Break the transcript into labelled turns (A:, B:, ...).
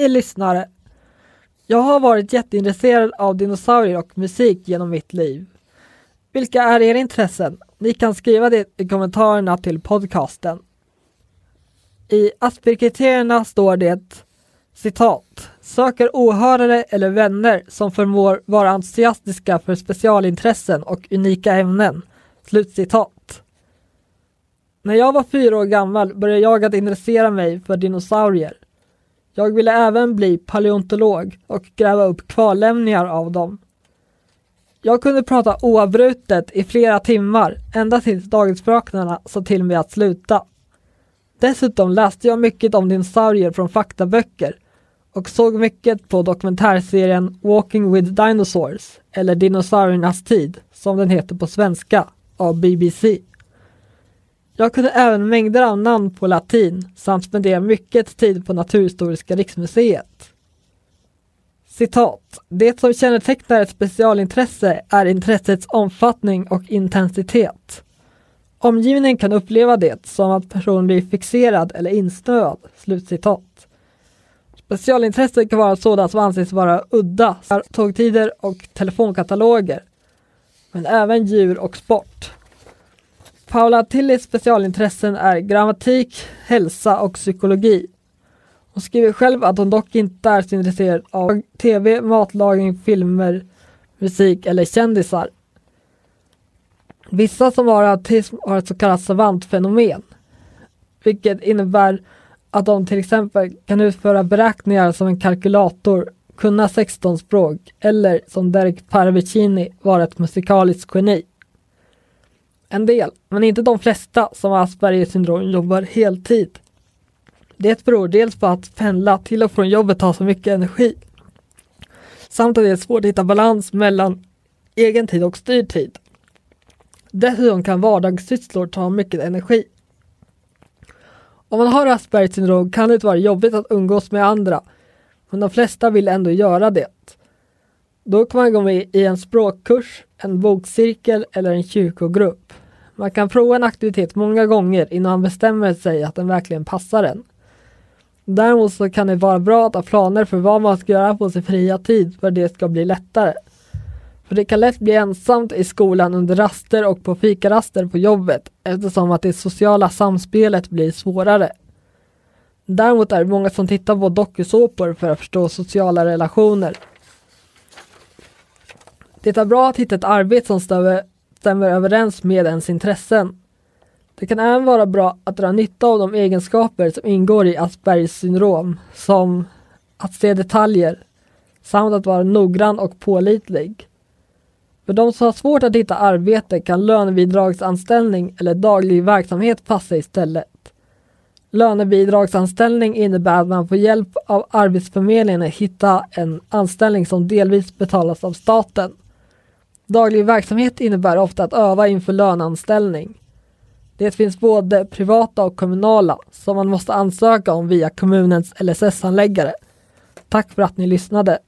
A: Hej lyssnare! Jag har varit jätteintresserad av dinosaurier och musik genom mitt liv. Vilka är era intressen? Ni kan skriva det i kommentarerna till podcasten. I Asperkriterierna står det citat söker åhörare eller vänner som förmår vara entusiastiska för specialintressen och unika ämnen. Slutcitat. När jag var fyra år gammal började jag att intressera mig för dinosaurier. Jag ville även bli paleontolog och gräva upp kvarlämningar av dem. Jag kunde prata oavbrutet i flera timmar ända tills dagisfröknarna sa till mig att sluta. Dessutom läste jag mycket om dinosaurier från faktaböcker och såg mycket på dokumentärserien Walking with Dinosaurs eller Dinosauriernas tid som den heter på svenska av BBC. Jag kunde även mängder av namn på latin samt spendera mycket tid på Naturhistoriska riksmuseet. Citat. Det som kännetecknar ett specialintresse är intressets omfattning och intensitet. Omgivningen kan uppleva det som att personen blir fixerad eller insnöad. Slutcitat. Specialintresse kan vara sådant som anses vara udda, tågtider och telefonkataloger. Men även djur och sport. Paula Tillis specialintressen är grammatik, hälsa och psykologi. Hon skriver själv att hon dock inte är så intresserad av tv, matlagning, filmer, musik eller kändisar. Vissa som har autism har ett så kallat savantfenomen, vilket innebär att de till exempel kan utföra beräkningar som en kalkylator, kunna 16 språk eller som Derek Parvicini vara ett musikaliskt geni. En del, men inte de flesta som har Aspergers syndrom jobbar heltid. Det beror dels på att pendla till och från jobbet tar så mycket energi. Samt att det är svårt att hitta balans mellan egen tid och styrd tid. Dessutom kan vardagssysslor ta mycket energi. Om man har Aspergers syndrom kan det vara jobbigt att umgås med andra, men de flesta vill ändå göra det. Då kan man gå med i en språkkurs, en bokcirkel eller en kyrkogrupp. Man kan prova en aktivitet många gånger innan man bestämmer sig att den verkligen passar en. Däremot så kan det vara bra att ha planer för vad man ska göra på sin fria tid för att det ska bli lättare. För det kan lätt bli ensamt i skolan under raster och på fikaraster på jobbet eftersom att det sociala samspelet blir svårare. Däremot är det många som tittar på dokusåpor för att förstå sociala relationer. Det är bra att hitta ett arbete som stämmer överens med ens intressen. Det kan även vara bra att dra nytta av de egenskaper som ingår i Aspergers syndrom, som att se detaljer samt att vara noggrann och pålitlig. För de som har svårt att hitta arbete kan lönebidragsanställning eller daglig verksamhet passa istället. Lönebidragsanställning innebär att man får hjälp av Arbetsförmedlingen att hitta en anställning som delvis betalas av staten. Daglig verksamhet innebär ofta att öva inför löneanställning. Det finns både privata och kommunala som man måste ansöka om via kommunens LSS-handläggare. Tack för att ni lyssnade!